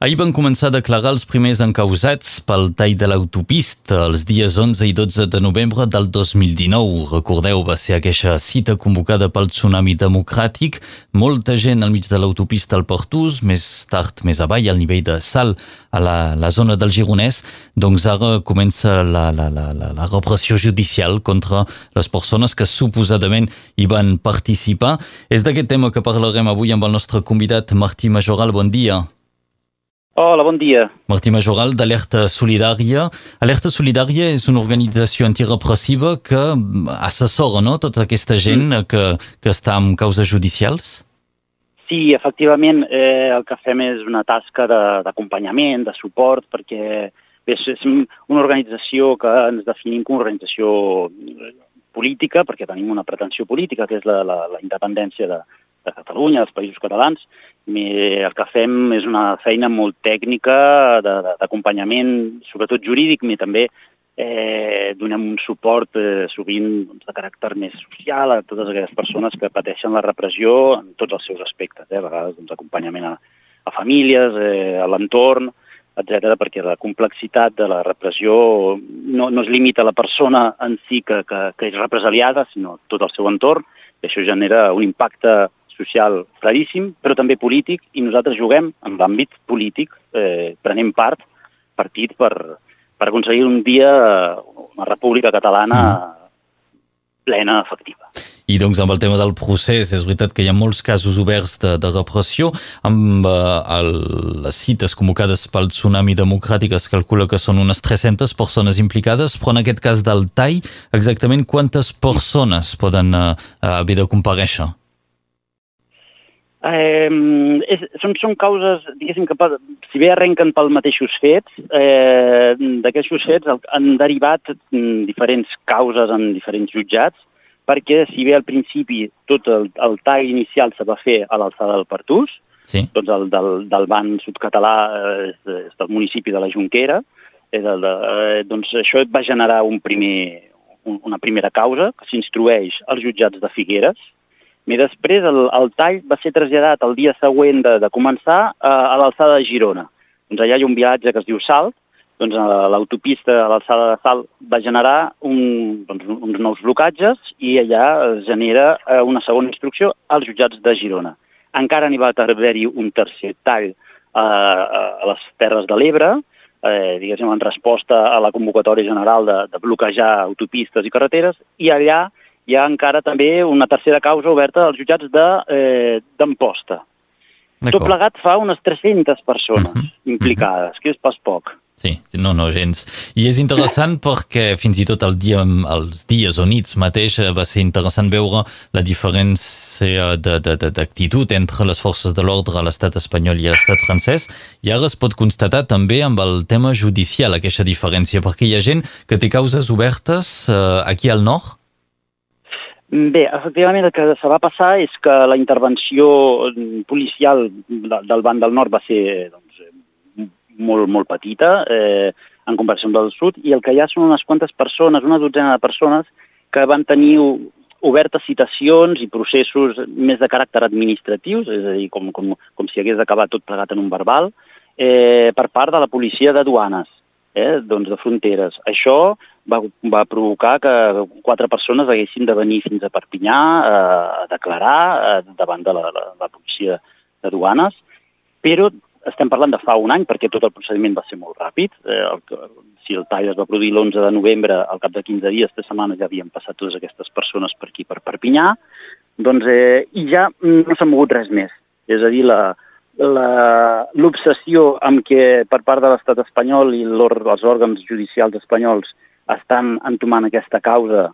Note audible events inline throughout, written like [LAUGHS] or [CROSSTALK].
Ahir van començar a declarar els primers encausats pel tall de l'autopista els dies 11 i 12 de novembre del 2019. Recordeu, va ser aquesta cita convocada pel Tsunami Democràtic. Molta gent al mig de l'autopista al Portús, més tard, més avall, al nivell de sal a la, la zona del Gironès. Doncs ara comença la, la, la, la, la repressió judicial contra les persones que suposadament hi van participar. És d'aquest tema que parlarem avui amb el nostre convidat Martí Majoral. Bon dia. Hola, bon dia. Martí Majoral, d'Alerta Solidària. Alerta Solidària és una organització antirepressiva que assessora no? tota aquesta gent mm. que, que està en causes judicials? Sí, efectivament, eh, el que fem és una tasca d'acompanyament, de, de suport, perquè bé, és una organització que ens definim com una organització política, perquè tenim una pretensió política, que és la, la, la independència de, de Catalunya, dels països catalans, el que fem és una feina molt tècnica d'acompanyament, sobretot jurídic, i també eh, donem un suport eh, sovint doncs, de caràcter més social a totes aquelles persones que pateixen la repressió en tots els seus aspectes, eh, a vegades doncs, acompanyament a, a famílies, eh, a l'entorn, etc perquè la complexitat de la repressió no, no es limita a la persona en si que, que, que és represaliada, sinó tot el seu entorn, i això genera un impacte social claríssim, però també polític, i nosaltres juguem en l'àmbit polític, eh, prenem part, partit per, per aconseguir un dia una república catalana mm. plena, efectiva. I doncs amb el tema del procés, és veritat que hi ha molts casos oberts de, de repressió, amb eh, el, les cites convocades pel Tsunami Democràtic es calcula que són unes 300 persones implicades, però en aquest cas del TAI, exactament quantes persones poden eh, haver de compareixer? Eh, és, són, són causes, diguéssim, que si bé arrenquen pel mateixos fets, eh, d'aquests fets han derivat mm, diferents causes en diferents jutjats, perquè si bé al principi tot el, el tall inicial se va fer a l'alçada del Pertús, sí. doncs el del, del ban sudcatalà eh, és, és del municipi de la Junquera, és el de, eh, doncs això va generar un primer, un, una primera causa que s'instrueix als jutjats de Figueres, i després el, el tall va ser traslladat el dia següent de, de començar a, a l'alçada de Girona. Doncs allà hi ha un viatge que es diu Salt, doncs l'autopista a l'alçada de Salt va generar un, doncs, uns nous blocatges i allà es genera eh, una segona instrucció als jutjats de Girona. Encara n'hi va haver-hi un tercer tall a, a les Terres de l'Ebre, eh, diguéssim, en resposta a la convocatòria general de, de bloquejar autopistes i carreteres, i allà hi ha encara també una tercera causa oberta als jutjats d'Amposta. De, Tot plegat fa unes 300 persones -huh, mhm. implicades, uh -huh. que és pas poc. Sí, no, no, gens. I és interessant [LAUGHS] perquè fins i tot el dia, els dies o nits mateix eh, va ser interessant veure la diferència d'actitud entre les forces de l'ordre a l'estat espanyol i a l'estat francès i ara es pot constatar també amb el tema judicial aquesta diferència perquè hi ha gent que té causes obertes eh, aquí al nord Bé, efectivament el que se va passar és que la intervenció policial del banc del nord va ser doncs, molt, molt petita eh, en comparació amb el sud i el que hi ha són unes quantes persones, una dotzena de persones que van tenir obertes citacions i processos més de caràcter administratius, és a dir, com, com, com si hagués acabat tot plegat en un verbal, eh, per part de la policia de duanes, eh, doncs de fronteres. Això va, va provocar que quatre persones haguessin de venir fins a Perpinyà eh, a declarar eh, davant de la, la, la policia de duanes, però estem parlant de fa un any perquè tot el procediment va ser molt ràpid. Eh, el, si el tall es va produir l'11 de novembre, al cap de 15 dies, de setmana ja havien passat totes aquestes persones per aquí, per Perpinyà, doncs, eh, i ja no s'ha mogut res més. És a dir, la, l'obsessió amb què per part de l'estat espanyol i els òrgans judicials espanyols estan entomant aquesta causa,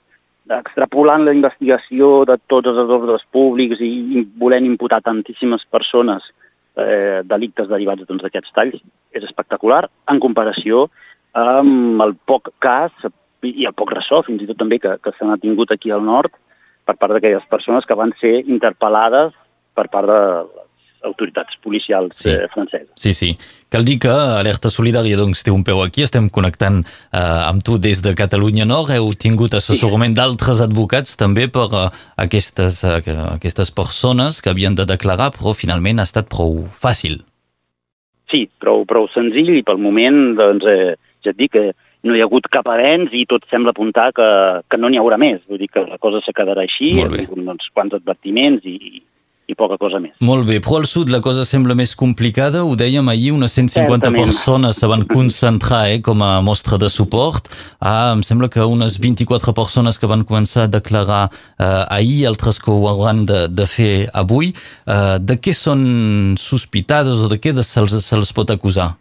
extrapolant la investigació de tots els ordres públics i volent imputar tantíssimes persones eh, delictes derivats doncs, d'aquests doncs, talls, és espectacular en comparació amb el poc cas i el poc ressò, fins i tot també, que, que s'han tingut aquí al nord per part d'aquelles persones que van ser interpel·lades per part de autoritats policials sí. eh, franceses. Sí, sí. Cal dir que Alerta Solidària doncs, té un peu aquí, estem connectant eh, amb tu des de Catalunya Nord, heu tingut assessorament sí. d'altres advocats també per eh, aquestes, eh, aquestes persones que havien de declarar, però finalment ha estat prou fàcil. sí, prou, prou senzill i pel moment, doncs, eh, ja et dic que no hi ha hagut cap avenç i tot sembla apuntar que, que no n'hi haurà més. Vull dir que la cosa se quedarà així, amb uns quants advertiments i, i poca cosa més. Molt bé, però al sud la cosa sembla més complicada. Ho dèiem ahir, unes 150 Certament. persones se van concentrar eh, com a mostra de suport. Ah, em sembla que unes 24 persones que van començar a declarar eh, ahir, altres que ho hauran de, de fer avui. Eh, de què són sospitades o de què se'ls se pot acusar?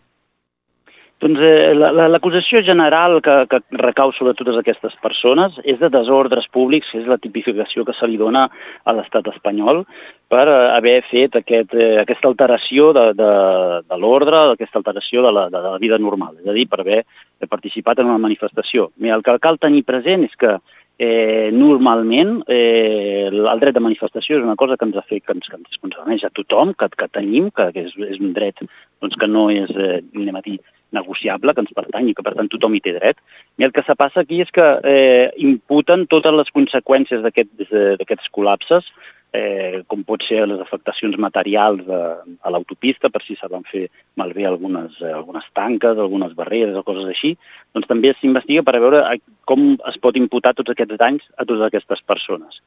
Doncs eh, l'acusació la, general que, que recau sobre totes aquestes persones és de desordres públics, que és la tipificació que se li dona a l'estat espanyol per eh, haver fet aquest, eh, aquesta alteració de, de, de l'ordre, aquesta alteració de la, de la vida normal, és a dir, per haver participat en una manifestació. Mira, el que cal tenir present és que eh, normalment eh, el dret de manifestació és una cosa que ens ha fet, que ens, que ens concerneix a tothom, que, que tenim, que, que és, és un dret doncs, que no és, eh, anem a dir, negociable, que ens pertany i que per tant tothom hi té dret. I el que se passa aquí és que eh, imputen totes les conseqüències d'aquests aquest, col·lapses, eh, com pot ser les afectacions materials de, a l'autopista, per si se van fer malbé algunes, eh, algunes tanques, algunes barreres o coses així, doncs també s'investiga per veure com es pot imputar tots aquests danys a totes aquestes persones.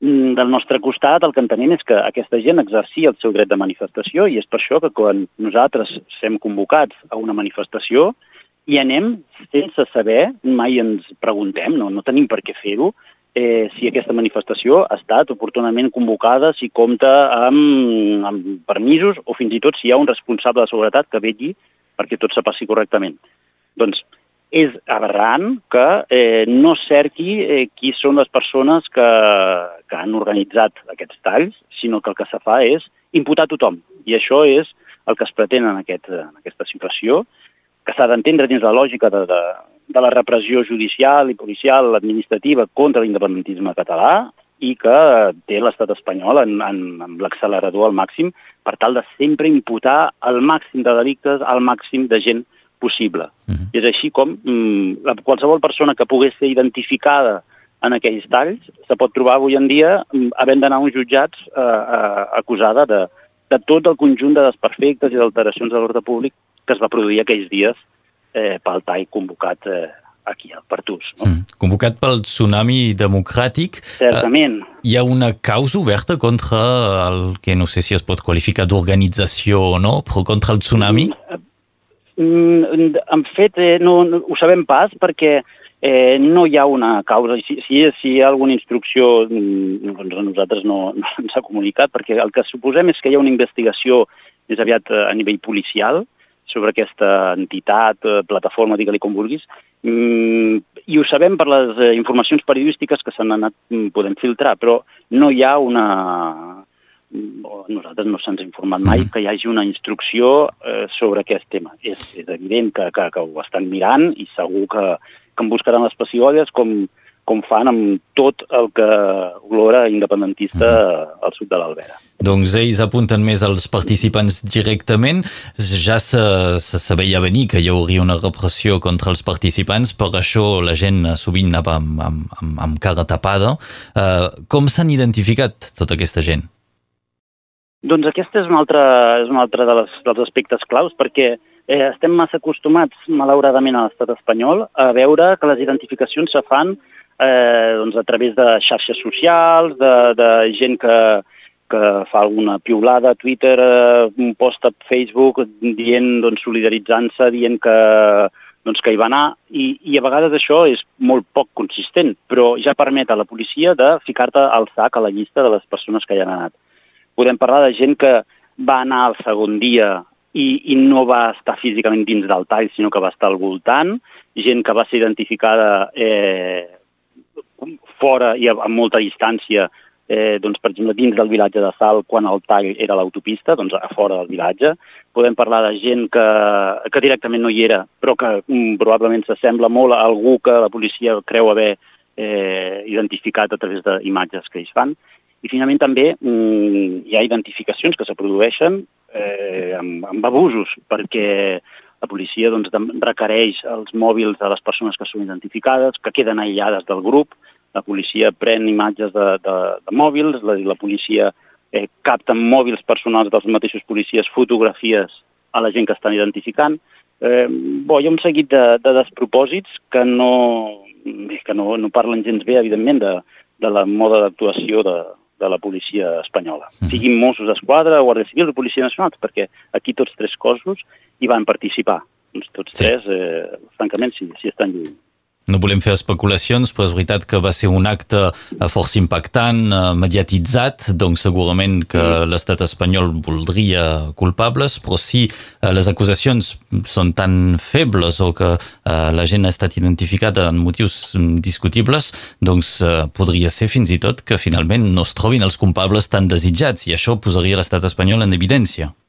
Mm, del nostre costat el que entenem és que aquesta gent exercia el seu dret de manifestació i és per això que quan nosaltres sem convocats a una manifestació i anem sense saber, mai ens preguntem, no, no tenim per què fer-ho, eh, si aquesta manifestació ha estat oportunament convocada, si compta amb, amb permisos o fins i tot si hi ha un responsable de seguretat que vetlli perquè tot se passi correctament. Doncs és aberrant que eh, no cerqui eh, qui són les persones que, que han organitzat aquests talls, sinó que el que se fa és imputar tothom. I això és el que es pretén en, aquest, en aquesta situació, que s'ha d'entendre dins la lògica de, de, de la repressió judicial i policial administrativa contra l'independentisme català i que té l'estat espanyol en, en, en l'accelerador al màxim per tal de sempre imputar el màxim de delictes al màxim de gent possible. Uh -huh. És així com mm, qualsevol persona que pogués ser identificada en aquells talls se pot trobar avui en dia mm, havent d'anar a uns jutjats eh, eh, acusada de, de tot el conjunt de desperfectes i d'alteracions de l'ordre públic que es va produir aquells dies eh, pel tall convocat eh, aquí al Pertús. No? Mm. Convocat pel tsunami democràtic. Certament. Uh, hi ha una causa oberta contra el que no sé si es pot qualificar d'organització o no, però contra el tsunami? Mm, Mm, en fet, eh, no, no, ho sabem pas perquè eh, no hi ha una causa. Si, si, si hi ha alguna instrucció, mm, doncs a nosaltres no, no ens ha comunicat, perquè el que suposem és que hi ha una investigació més aviat eh, a nivell policial sobre aquesta entitat, eh, plataforma, digue-li com vulguis, mm, i ho sabem per les eh, informacions periodístiques que s'han anat podent filtrar, però no hi ha una, nosaltres no se'ns ha informat mai mm. que hi hagi una instrucció eh, sobre aquest tema. És, és evident que, que, que ho estan mirant i segur que, que en buscaran les pessigolles com, com fan amb tot el que olora independentista mm. al sud de l'Albera. Doncs ells apunten més als participants directament. Ja se, se sabia venir que hi hauria una repressió contra els participants, per això la gent sovint anava amb, amb, amb, amb cara tapada. Uh, com s'han identificat tota aquesta gent? Doncs aquest és un altre, és un altre de les, dels aspectes claus, perquè eh, estem massa acostumats, malauradament, a l'estat espanyol a veure que les identificacions se fan eh, doncs a través de xarxes socials, de, de gent que, que fa alguna piulada a Twitter, eh, un post a Facebook dient, doncs, solidaritzant-se, dient que, doncs, que hi va anar, i, i a vegades això és molt poc consistent, però ja permet a la policia de ficar-te al sac a la llista de les persones que hi han anat. Podem parlar de gent que va anar al segon dia i, i no va estar físicament dins del tall, sinó que va estar al voltant, gent que va ser identificada eh, fora i a, molta distància, eh, doncs, per exemple, dins del vilatge de Sal, quan el tall era l'autopista, doncs a fora del vilatge. Podem parlar de gent que, que directament no hi era, però que mm, probablement s'assembla molt a algú que la policia creu haver eh, identificat a través d'imatges que ells fan. I finalment també mm, hi ha identificacions que se produeixen eh, amb, amb abusos, perquè la policia doncs, requereix els mòbils de les persones que són identificades, que queden aïllades del grup, la policia pren imatges de, de, de mòbils, la, la policia eh, capta amb mòbils personals dels mateixos policies fotografies a la gent que estan identificant. Eh, bo, hi ha un seguit de, de despropòsits que no, que no, no parlen gens bé, evidentment, de, de la moda d'actuació de, de la policia espanyola. Mm. Siguin Mossos d'Esquadra, Guàrdia Civil o Policia Nacional, perquè aquí tots tres cossos hi van participar. Doncs tots sí. tres, eh, francament, sí, sí estan lluny. No volem fer especulacions, però és veritat que va ser un acte eh, força impactant, eh, mediatitzat, doncs segurament que l'estat espanyol voldria culpables, però si eh, les acusacions són tan febles o que la gent ha estat identificada en motius discutibles, doncs podria ser fins i tot que finalment no es trobin els culpables tan desitjats i això posaria l'estat espanyol en evidència. mm,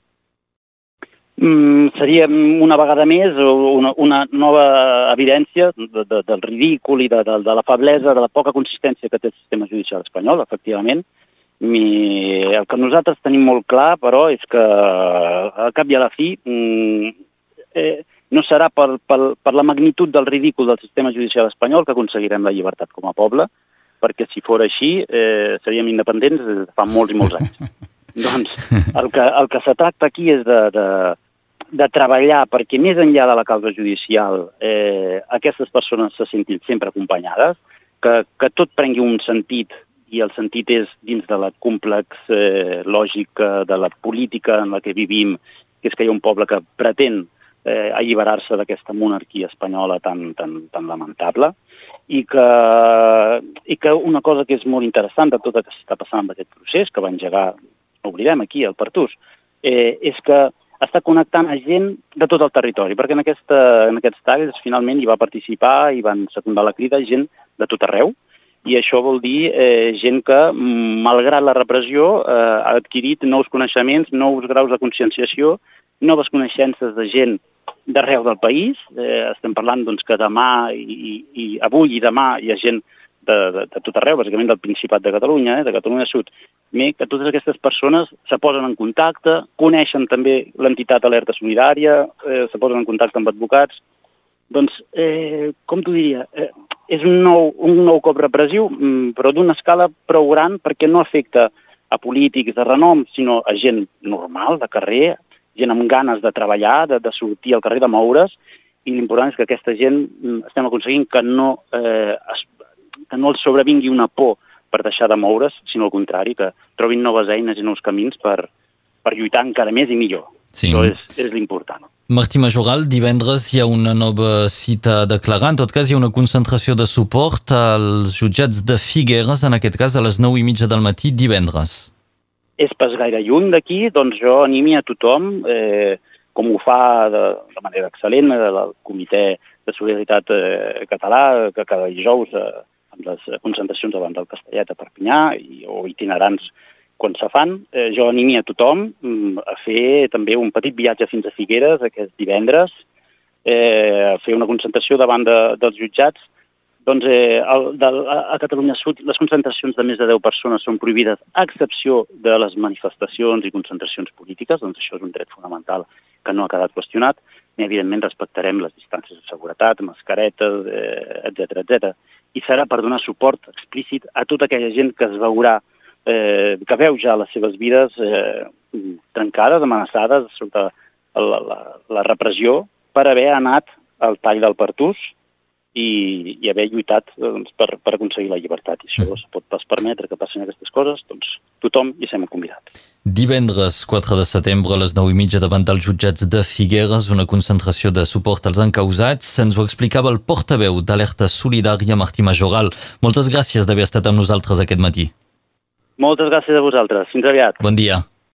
seria una vegada més una, una nova evidència de, de, del ridícul i de, de, de la feblesa, de la poca consistència que té el sistema judicial espanyol, efectivament. Mi, el que nosaltres tenim molt clar, però, és que al cap i a la fi mm, eh, no serà per, per, per la magnitud del ridícul del sistema judicial espanyol que aconseguirem la llibertat com a poble, perquè si fos així eh, seríem independents fa molts i molts anys. [LAUGHS] doncs el que, el que se tracta aquí és de, de, de treballar perquè més enllà de la causa judicial eh, aquestes persones se sentin sempre acompanyades, que, que tot prengui un sentit i el sentit és dins de la complex eh, lògica de la política en la que vivim, que és que hi ha un poble que pretén eh, alliberar-se d'aquesta monarquia espanyola tan, tan, tan lamentable i que, i que una cosa que és molt interessant de tot el que s'està passant amb aquest procés, que va engegar, no oblidem aquí, el Partús, eh, és que està connectant a gent de tot el territori, perquè en, aquesta, en aquests talls finalment hi va participar i van secundar la crida gent de tot arreu, i això vol dir eh, gent que, malgrat la repressió, eh, ha adquirit nous coneixements, nous graus de conscienciació, noves coneixences de gent d'arreu del país. Eh, estem parlant doncs, que demà i, i avui i demà hi ha gent de, de, de tot arreu, bàsicament del Principat de Catalunya, eh, de Catalunya Sud, que totes aquestes persones se posen en contacte, coneixen també l'entitat Alerta Solidària, eh, se posen en contacte amb advocats. Doncs, eh, com t'ho diria, eh, és un nou, un nou cop repressiu, mm, però d'una escala prou gran perquè no afecta a polítics de renom, sinó a gent normal, de carrer, gent amb ganes de treballar, de, de sortir al carrer, de moure's, i l'important és que aquesta gent mm, estem aconseguint que no, eh, es, que no els sobrevingui una por per deixar de moure's, sinó al contrari, que trobin noves eines i nous camins per, per lluitar encara més i millor. Sí. Això és, és l'important. Martí Majoral, divendres hi ha una nova cita a declarar. En tot cas, hi ha una concentració de suport als jutjats de Figueres, en aquest cas a les 9 i mitja del matí, divendres. És pas gaire lluny d'aquí, doncs jo animi a tothom, eh, com ho fa de, de manera excel·lent el Comitè de Solidaritat eh, Català, que cada dijous eh, amb les concentracions davant del Castellet a Perpinyà i, o itinerants quan se fan. Eh, jo animi a tothom mm, a fer també un petit viatge fins a Figueres aquest divendres, eh, a fer una concentració davant de, dels jutjats. Doncs eh, el, de, a Catalunya Sud les concentracions de més de 10 persones són prohibides a excepció de les manifestacions i concentracions polítiques, doncs això és un dret fonamental que no ha quedat qüestionat, i evidentment respectarem les distàncies de seguretat, mascaretes, eh, etc etc i serà per donar suport explícit a tota aquella gent que es veurà, eh, que veu ja les seves vides eh, trencades, amenaçades sota la, la, la repressió per haver anat al tall del Pertús i, i haver lluitat doncs, per, per aconseguir la llibertat. I això no es pot pas permetre que passin aquestes coses, doncs tothom hi estem convidat. Divendres 4 de setembre a les 9 i mitja davant dels jutjats de Figueres, una concentració de suport als encausats. Se'ns ho explicava el portaveu d'Alerta Solidària, Martí Majoral. Moltes gràcies d'haver estat amb nosaltres aquest matí. Moltes gràcies a vosaltres. Fins aviat. Bon dia.